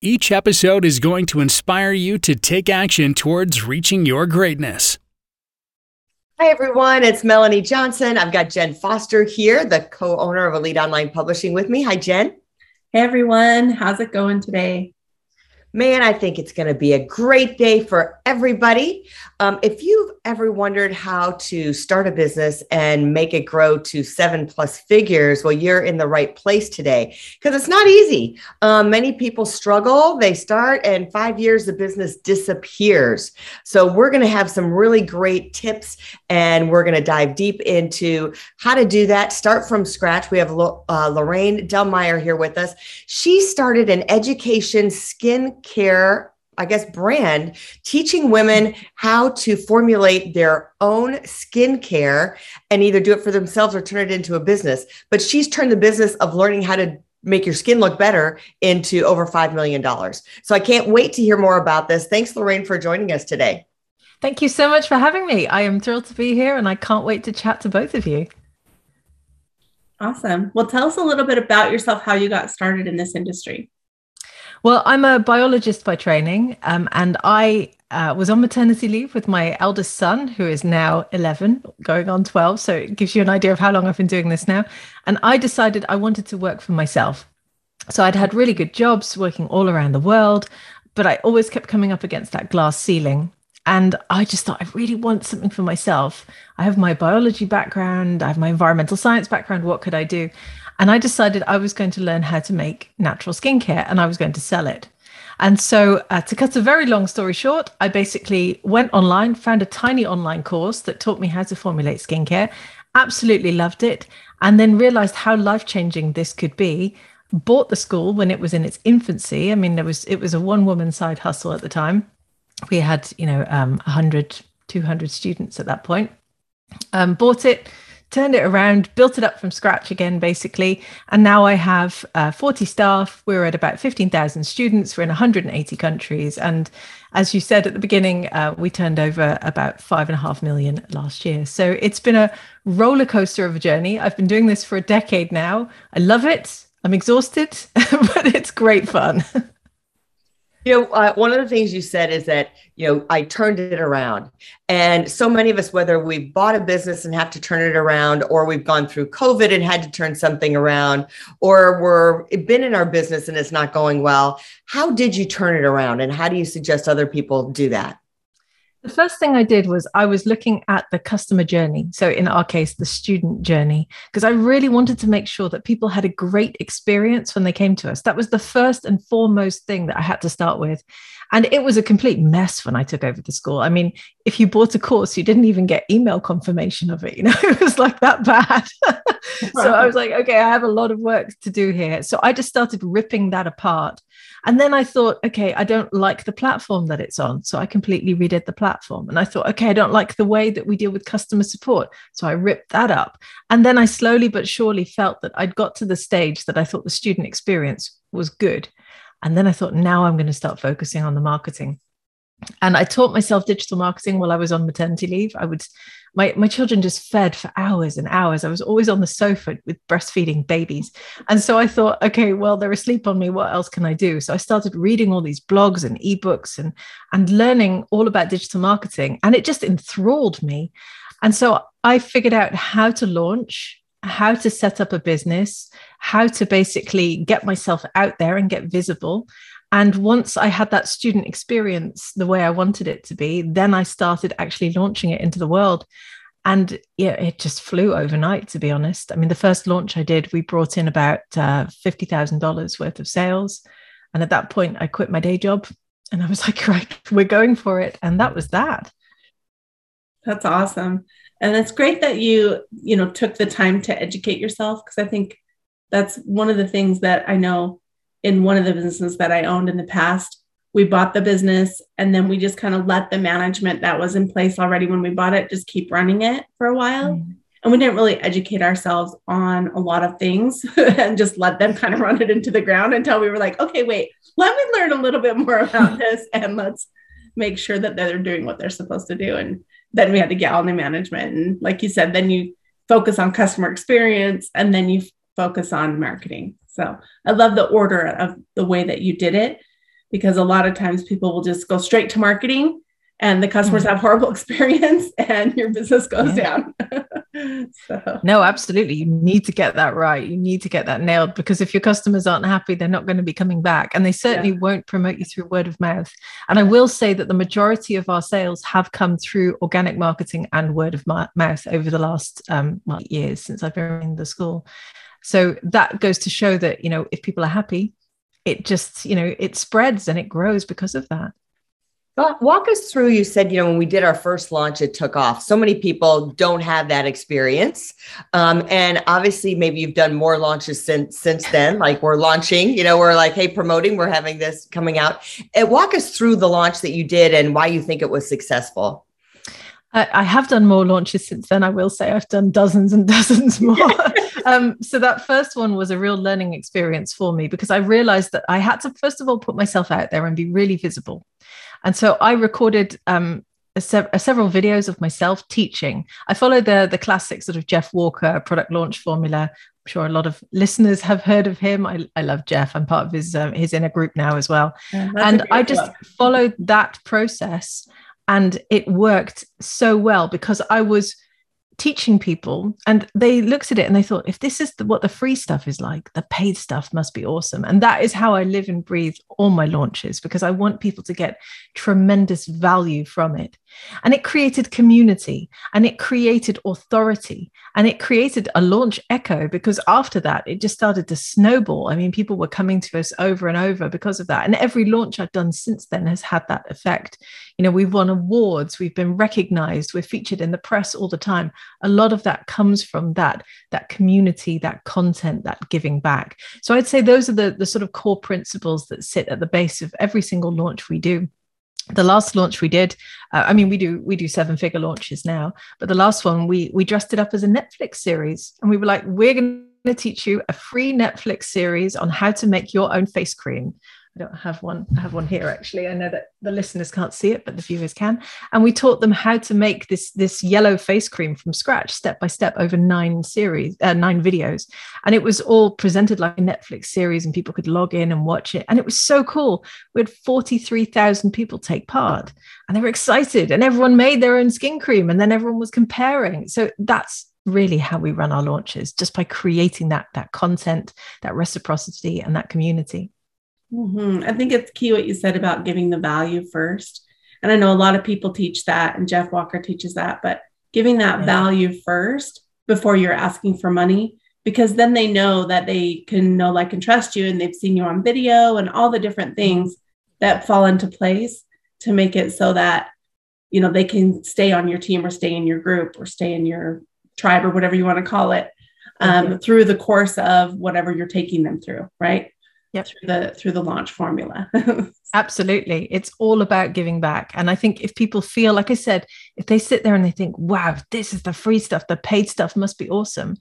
Each episode is going to inspire you to take action towards reaching your greatness. Hi, everyone. It's Melanie Johnson. I've got Jen Foster here, the co owner of Elite Online Publishing with me. Hi, Jen. Hey, everyone. How's it going today? Man, I think it's going to be a great day for everybody. Um, if you've ever wondered how to start a business and make it grow to seven plus figures, well, you're in the right place today because it's not easy. Um, many people struggle, they start, and five years the business disappears. So, we're going to have some really great tips and we're going to dive deep into how to do that. Start from scratch. We have uh, Lorraine Dallmeier here with us. She started an education skin care I guess, brand teaching women how to formulate their own skincare and either do it for themselves or turn it into a business. But she's turned the business of learning how to make your skin look better into over $5 million. So I can't wait to hear more about this. Thanks, Lorraine, for joining us today. Thank you so much for having me. I am thrilled to be here and I can't wait to chat to both of you. Awesome. Well, tell us a little bit about yourself, how you got started in this industry. Well, I'm a biologist by training, um, and I uh, was on maternity leave with my eldest son, who is now 11, going on 12. So it gives you an idea of how long I've been doing this now. And I decided I wanted to work for myself. So I'd had really good jobs working all around the world, but I always kept coming up against that glass ceiling. And I just thought, I really want something for myself. I have my biology background, I have my environmental science background. What could I do? And I decided I was going to learn how to make natural skincare and I was going to sell it. And so, uh, to cut a very long story short, I basically went online, found a tiny online course that taught me how to formulate skincare, absolutely loved it, and then realized how life changing this could be. Bought the school when it was in its infancy. I mean, there was it was a one woman side hustle at the time. We had, you know, um, 100, 200 students at that point. Um, bought it, turned it around, built it up from scratch again, basically. And now I have uh, 40 staff. We're at about 15,000 students. We're in 180 countries. And as you said at the beginning, uh, we turned over about five and a half million last year. So it's been a roller coaster of a journey. I've been doing this for a decade now. I love it. I'm exhausted, but it's great fun. You know, uh, one of the things you said is that, you know, I turned it around. And so many of us, whether we've bought a business and have to turn it around, or we've gone through COVID and had to turn something around, or we're been in our business and it's not going well, how did you turn it around? And how do you suggest other people do that? The first thing I did was I was looking at the customer journey. So, in our case, the student journey, because I really wanted to make sure that people had a great experience when they came to us. That was the first and foremost thing that I had to start with. And it was a complete mess when I took over the school. I mean, if you bought a course, you didn't even get email confirmation of it. You know, it was like that bad. so I was like, okay, I have a lot of work to do here. So I just started ripping that apart. And then I thought, okay, I don't like the platform that it's on. So I completely redid the platform. And I thought, okay, I don't like the way that we deal with customer support. So I ripped that up. And then I slowly but surely felt that I'd got to the stage that I thought the student experience was good. And then I thought, now I'm going to start focusing on the marketing. And I taught myself digital marketing while I was on maternity leave. I would, my, my children just fed for hours and hours. I was always on the sofa with breastfeeding babies. And so I thought, okay, well, they're asleep on me. What else can I do? So I started reading all these blogs and ebooks and, and learning all about digital marketing. And it just enthralled me. And so I figured out how to launch how to set up a business, how to basically get myself out there and get visible. And once I had that student experience the way I wanted it to be, then I started actually launching it into the world. And yeah, it just flew overnight, to be honest. I mean, the first launch I did, we brought in about uh, $50,000 worth of sales. And at that point, I quit my day job and I was like, right, we're going for it. And that was that. That's awesome and it's great that you you know took the time to educate yourself because i think that's one of the things that i know in one of the businesses that i owned in the past we bought the business and then we just kind of let the management that was in place already when we bought it just keep running it for a while. Mm. And we didn't really educate ourselves on a lot of things and just let them kind of run it into the ground until we were like, okay, wait, let me learn a little bit more about this and let's make sure that they're doing what they're supposed to do. And then we had to get on the management. And like you said, then you focus on customer experience and then you focus on marketing. So I love the order of the way that you did it because a lot of times people will just go straight to marketing and the customers mm-hmm. have horrible experience and your business goes yeah. down. so. No, absolutely. You need to get that right. You need to get that nailed because if your customers aren't happy, they're not going to be coming back and they certainly yeah. won't promote you through word of mouth. And I will say that the majority of our sales have come through organic marketing and word of mouth over the last um, years since I've been in the school. So that goes to show that, you know, if people are happy, it just, you know, it spreads and it grows because of that. Walk us through. You said, you know, when we did our first launch, it took off. So many people don't have that experience, um, and obviously, maybe you've done more launches since since then. Like we're launching, you know, we're like, hey, promoting, we're having this coming out. And walk us through the launch that you did and why you think it was successful. I have done more launches since then. I will say I've done dozens and dozens more. um, so that first one was a real learning experience for me because I realized that I had to first of all put myself out there and be really visible. And so I recorded um, a several videos of myself teaching. I follow the the classic sort of Jeff Walker product launch formula. I'm sure a lot of listeners have heard of him. I, I love Jeff. I'm part of his um, his inner group now as well. Yeah, and I just one. followed that process, and it worked so well because I was teaching people and they looked at it and they thought if this is the, what the free stuff is like the paid stuff must be awesome. And that is how i live and breathe all my launches because i want people to get tremendous value from it. And it created community and it created authority and it created a launch echo because after that it just started to snowball. I mean people were coming to us over and over because of that. And every launch i've done since then has had that effect. You know we've won awards we've been recognized we're featured in the press all the time a lot of that comes from that that community that content that giving back. So i'd say those are the the sort of core principles that sit at the base of every single launch we do. The last launch we did uh, i mean we do we do seven figure launches now but the last one we we dressed it up as a netflix series. And we were like we're going to teach you a free netflix series on how to make your own face cream I don't have one. I have one here actually. I know that the listeners can't see it, but the viewers can. And we taught them how to make this this yellow face cream from scratch, step by step, over nine series, uh, nine videos, and it was all presented like a Netflix series, and people could log in and watch it. And it was so cool. We had forty three thousand people take part, and they were excited, and everyone made their own skin cream, and then everyone was comparing. So that's really how we run our launches, just by creating that that content, that reciprocity, and that community. Mm-hmm. I think it's key what you said about giving the value first. And I know a lot of people teach that, and Jeff Walker teaches that, but giving that yeah. value first before you're asking for money, because then they know that they can know, like, and trust you, and they've seen you on video and all the different things that fall into place to make it so that you know they can stay on your team or stay in your group or stay in your tribe or whatever you want to call it um, mm-hmm. through the course of whatever you're taking them through right yep. through the through the launch formula. Absolutely. It's all about giving back. And I think if people feel, like I said, if they sit there and they think, wow, this is the free stuff, the paid stuff must be awesome,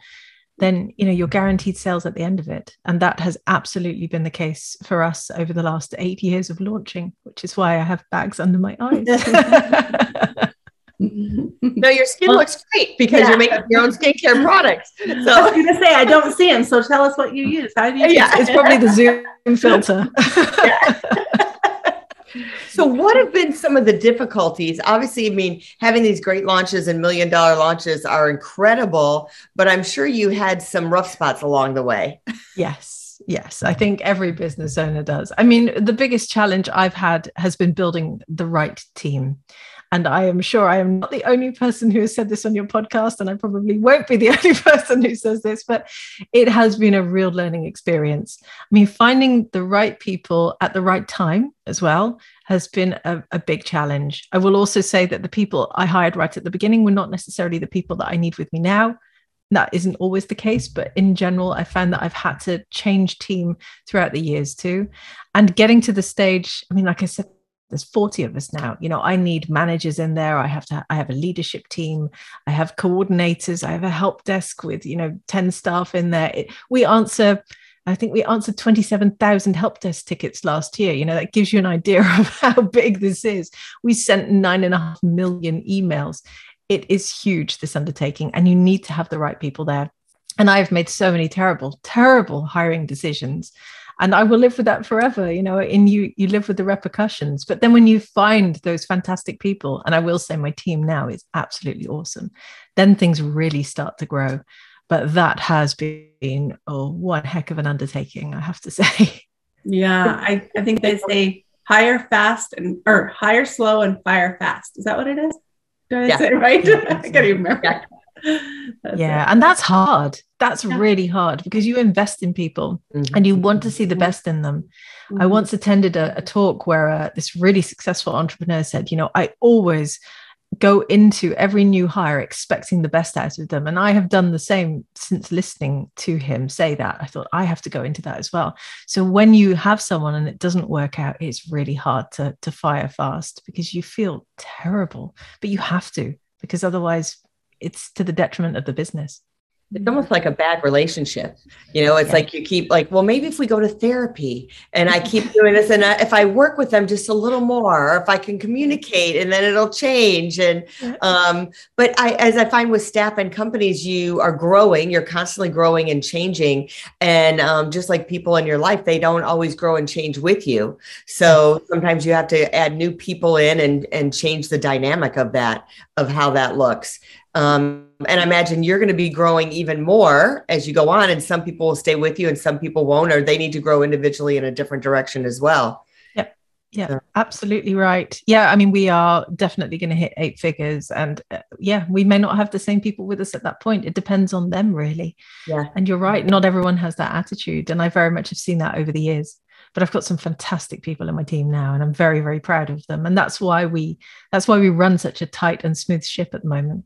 then you know you're guaranteed sales at the end of it. And that has absolutely been the case for us over the last eight years of launching, which is why I have bags under my eyes. Mm-hmm. no, your skin well, looks great because yeah. you're making your own skincare products. So I was going to say I don't see them, so tell us what you use. How do you? Yeah, it's probably the Zoom filter. so what have been some of the difficulties obviously i mean having these great launches and million dollar launches are incredible but i'm sure you had some rough spots along the way yes yes i think every business owner does i mean the biggest challenge i've had has been building the right team and I am sure I am not the only person who has said this on your podcast, and I probably won't be the only person who says this, but it has been a real learning experience. I mean, finding the right people at the right time as well has been a, a big challenge. I will also say that the people I hired right at the beginning were not necessarily the people that I need with me now that isn't always the case, but in general, I found that I've had to change team throughout the years too. And getting to the stage, I mean, like I said, there's 40 of us now. You know i need managers in there. I have to i have a leadership team. I have coordinators. I have a help desk with you know 10 staff in there. It, we answer i think we answered 27000 help desk tickets last year. You know that gives you an idea of how big this is. We sent nine and a half million emails. It is huge this undertaking and you need to have the right people there. And i've made so many terrible terrible hiring decisions and i will live with that forever you know and you you live with the repercussions. But then when you find those fantastic people and i will say my team now is absolutely awesome then things really start to grow. But that has been oh one heck of an undertaking i have to say. Yeah i, I think they say hire fast and or hire slow and fire fast. Is that what it is? Did I yeah. say right? I can't even remember. Yeah yeah it. and that's hard that's yeah. really hard because you invest in people mm-hmm. and you want to see the best in them mm-hmm. i once attended a, a talk where uh, this really successful entrepreneur said you know i always go into every new hire expecting the best out of them and i have done the same since listening to him say that i thought i have to go into that as well so when you have someone and it doesn't work out it's really hard to to fire fast because you feel terrible but you have to because otherwise it's to the detriment of the business. It's almost like a bad relationship. You know it's yeah. like you keep like well maybe if we go to therapy and i keep doing this and I, if i work with them just a little more or if i can communicate and then it'll change. And um but i as i find with staff and companies you are growing you're constantly growing and changing. And um, just like people in your life they don't always grow and change with you. So sometimes you have to add new people in and and change the dynamic of that of how that looks um, and I imagine you're going to be growing even more as you go on, and some people will stay with you and some people won't, or they need to grow individually in a different direction as well. Yeah, yeah, so. absolutely right. Yeah, I mean, we are definitely going to hit eight figures, and uh, yeah, we may not have the same people with us at that point. It depends on them, really. Yeah, and you're right. Not everyone has that attitude, and I very much have seen that over the years but I've got some fantastic people in my team now and I'm very very proud of them and that's why we that's why we run such a tight and smooth ship at the moment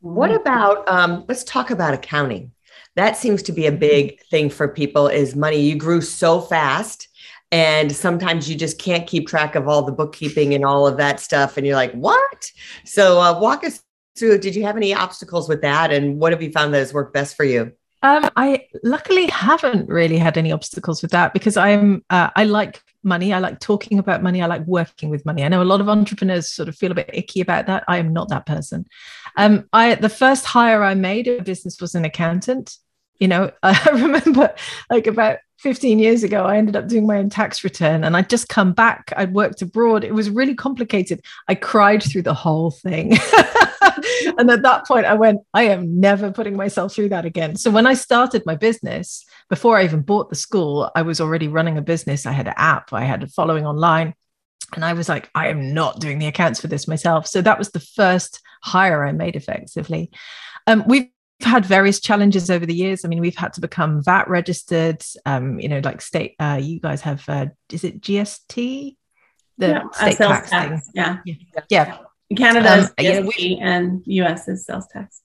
what about um, let's talk about accounting. That seems to be a big thing for people is money. You grew so fast and sometimes you just can't keep track of all the bookkeeping and all of that stuff and you're like, "What?" So uh, walk us through did you have any obstacles with that and what have you found that has worked best for you? Um, I luckily haven't really had any obstacles with that because I'm uh, I like money. I like talking about money. I like working with money. I know a lot of entrepreneurs sort of feel a bit icky about that. I am not that person. Um, I the first hire I made a business was an accountant. You know, I remember like about 15 years ago, I ended up doing my own tax return and I'd just come back. I'd worked abroad. It was really complicated. I cried through the whole thing. and at that point, I went, I am never putting myself through that again. So when I started my business, before I even bought the school, I was already running a business. I had an app, I had a following online. And I was like, I am not doing the accounts for this myself. So that was the first hire I made effectively. Um, we've had various challenges over the years. I mean, we've had to become VAT registered. Um, you know, like state. Uh, you guys have. Uh, is it GST? The yeah, state tax, tax, thing. Yeah. Yeah. yeah. Canada um, is GST and US is sales tax.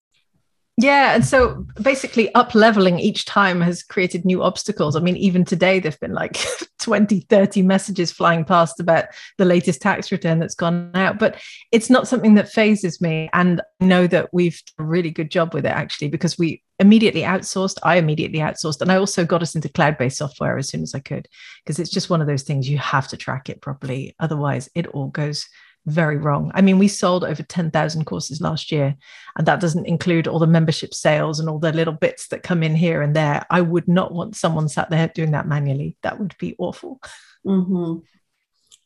Yeah. And so basically, up leveling each time has created new obstacles. I mean, even today, there've been like 20, 30 messages flying past about the latest tax return that's gone out. But it's not something that phases me. And I know that we've done a really good job with it, actually, because we immediately outsourced. I immediately outsourced. And I also got us into cloud based software as soon as I could, because it's just one of those things you have to track it properly. Otherwise, it all goes very wrong. I mean, we sold over 10,000 courses last year, and that doesn't include all the membership sales and all the little bits that come in here and there. I would not want someone sat there doing that manually. That would be awful. Mm-hmm.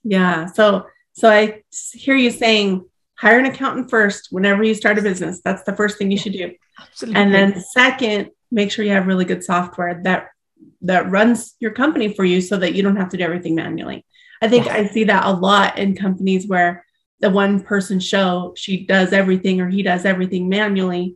Yeah. So, so I hear you saying hire an accountant first whenever you start a business. That's the first thing you should do. Absolutely. And then second, make sure you have really good software that that runs your company for you so that you don't have to do everything manually. I think yes. I see that a lot in companies where the one person show she does everything or he does everything manually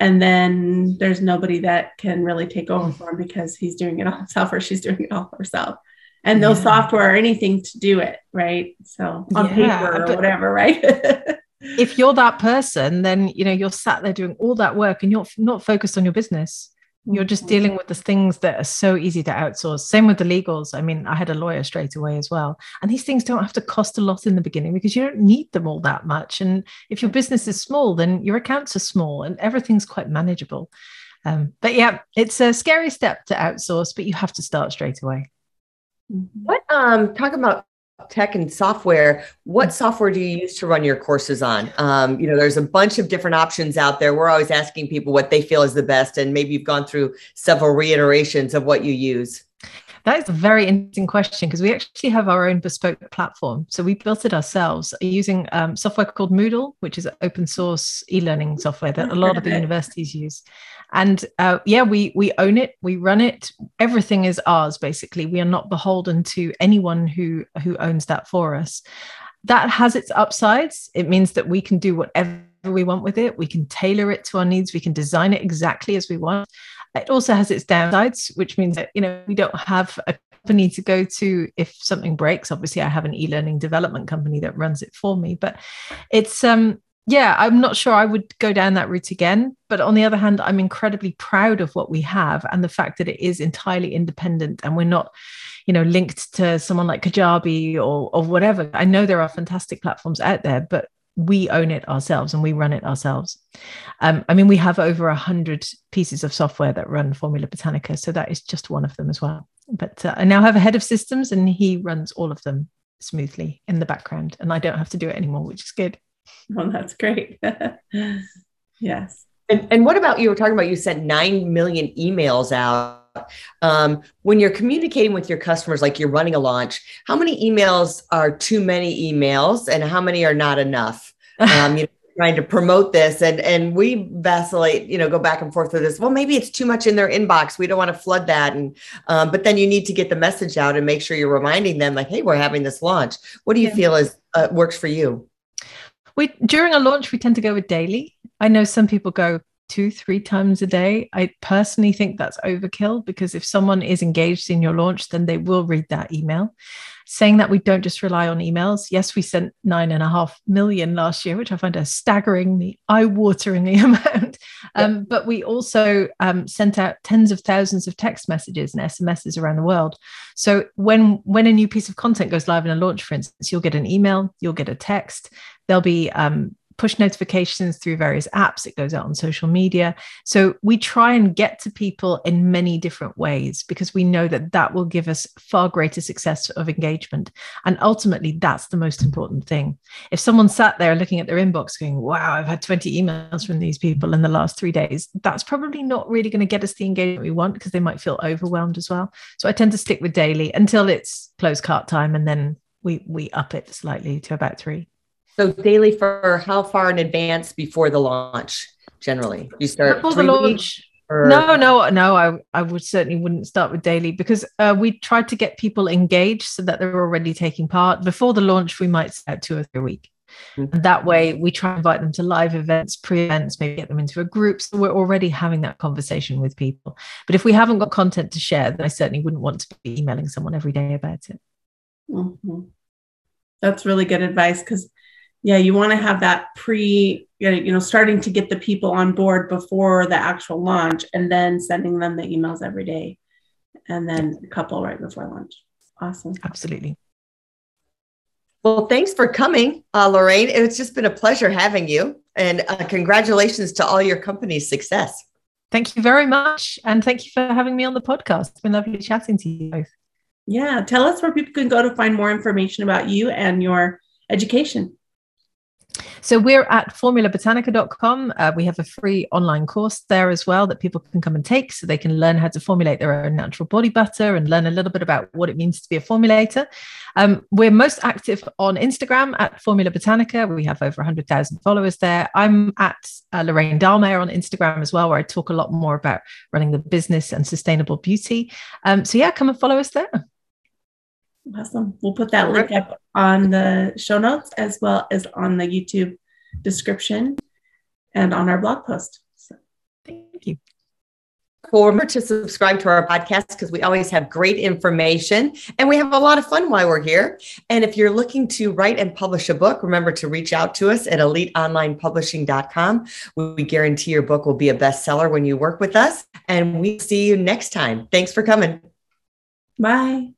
and then there's nobody that can really take over for him because he's doing it all himself or she's doing it all herself and no yeah. software or anything to do it right so on yeah, paper or but, whatever right if you're that person, then you know you're sat there doing all that work and you're not focused on your business. You're just Mm-hmm. dealing with the things that are so easy to outsource. Same with the legals. I mean, I had a lawyer straight away as well. And these things don't have to cost a lot in the beginning because you don't need them all that much. And if your business is small, then your accounts are small and everything's quite manageable. Um, but yeah, it's a scary step to outsource, but you have to start straight away. What um talk about tech and software, what software do you use to run your courses on? Um, you know, there's a bunch of different options out there. We're always asking people what they feel is the best, and maybe you've gone through several reiterations of what you use. That is a very interesting question because we actually have our own bespoke platform. So we built it ourselves using um, software called Moodle, which is open source e-learning software that a lot of the universities use. And uh, yeah, we we own it, we run it. Everything is ours. Basically, we are not beholden to anyone who who owns that for us. That has its upsides. It means that we can do whatever we want with it. We can tailor it to our needs. We can design it exactly as we want. It also has its downsides, which means that you know we don't have a company to go to if something breaks. Obviously, I have an e-learning development company that runs it for me, but it's um yeah, I'm not sure I would go down that route again. But on the other hand, I'm incredibly proud of what we have and the fact that it is entirely independent and we're not, you know, linked to someone like Kajabi or or whatever. I know there are fantastic platforms out there, but we own it ourselves and we run it ourselves. Um, I mean, we have over a hundred pieces of software that run Formula Botanica, so that is just one of them as well. But uh, I now have a head of systems, and he runs all of them smoothly in the background, and I don't have to do it anymore, which is good. Well, that's great. yes. And, and what about you were talking about you sent 9 million emails out. Um, when you're communicating with your customers, like you're running a launch, how many emails are too many emails and how many are not enough? Um, you know, trying to promote this and and we vacillate, you know, go back and forth with this. Well, maybe it's too much in their inbox. We don't want to flood that. And um, but then you need to get the message out and make sure you're reminding them, like, hey, we're having this launch. What do you Yeah. feel is uh, works for you? We during a launch, we tend to go with daily. I know some people go two, three times a day. I personally think that's overkill because if someone is engaged in your launch, then they will read that email. Saying that we don't just rely on emails. Yes, we sent nine and a half million last year, which I find a staggeringly, eye-wateringly amount. Um, but we also um, sent out tens of thousands of text messages and SMSs around the world. So when when a new piece of content goes live in a launch, for instance, you'll get an email, you'll get a text. There'll be um, push notifications through various apps. It goes out on social media. So we try and get to people in many different ways because we know that that will give us far greater success of engagement. And ultimately, that's the most important thing. If someone sat there looking at their inbox going, wow, I've had 20 emails from these people in the last three days, that's probably not really going to get us the engagement we want because they might feel overwhelmed as well. So I tend to stick with daily until it's close cart time and then we we up it slightly to about three. So daily for how far in advance before the launch? Generally, you start Before the launch, or- No, no, no. I, I would certainly wouldn't start with daily because uh, we tried to get people engaged so that they're already taking part. Before the launch, we might set two or three a week. Mhm. And that way, we try and invite them to live events, pre events, maybe get them into a group. So we're already having that conversation with people. But if we haven't got content to share, then I certainly wouldn't want to be emailing someone every day about it. Mhm. That's really good advice because, yeah, you want to have that pre, you know, starting to get the people on board before the actual launch and then sending them the emails every day and then a couple right before launch. Awesome. Absolutely. Well, thanks for coming, uh, Lorraine. It's just been a pleasure having you, and uh, congratulations to all your company's success. Thank you very much. And thank you for having me on the podcast. It's been lovely chatting to you both. Yeah. Tell us where people can go to find more information about you and your education. So we're at formulabotanica.com. Uh, we have a free online course there as well that people can come and take so they can learn how to formulate their own natural body butter and learn a little bit about what it means to be a formulator. Um, we're most active on Instagram at Formula Botanica. We have over 100,000 followers there. I'm at uh, Lorraine Dallmeier on Instagram as well, where I talk a lot more about running the business and sustainable beauty. Um, so yeah, come and follow us there. Awesome. We'll put that link up on the show notes as well as on the YouTube description and on our blog post. So Thank you. remember to subscribe to our podcast because we always have great information and we have a lot of fun while we're here. And if you're looking to write and publish a book, remember to reach out to us at eliteonlinepublishing.com. We guarantee your book will be a bestseller when you work with us. And we see you next time. Thanks for coming. Bye.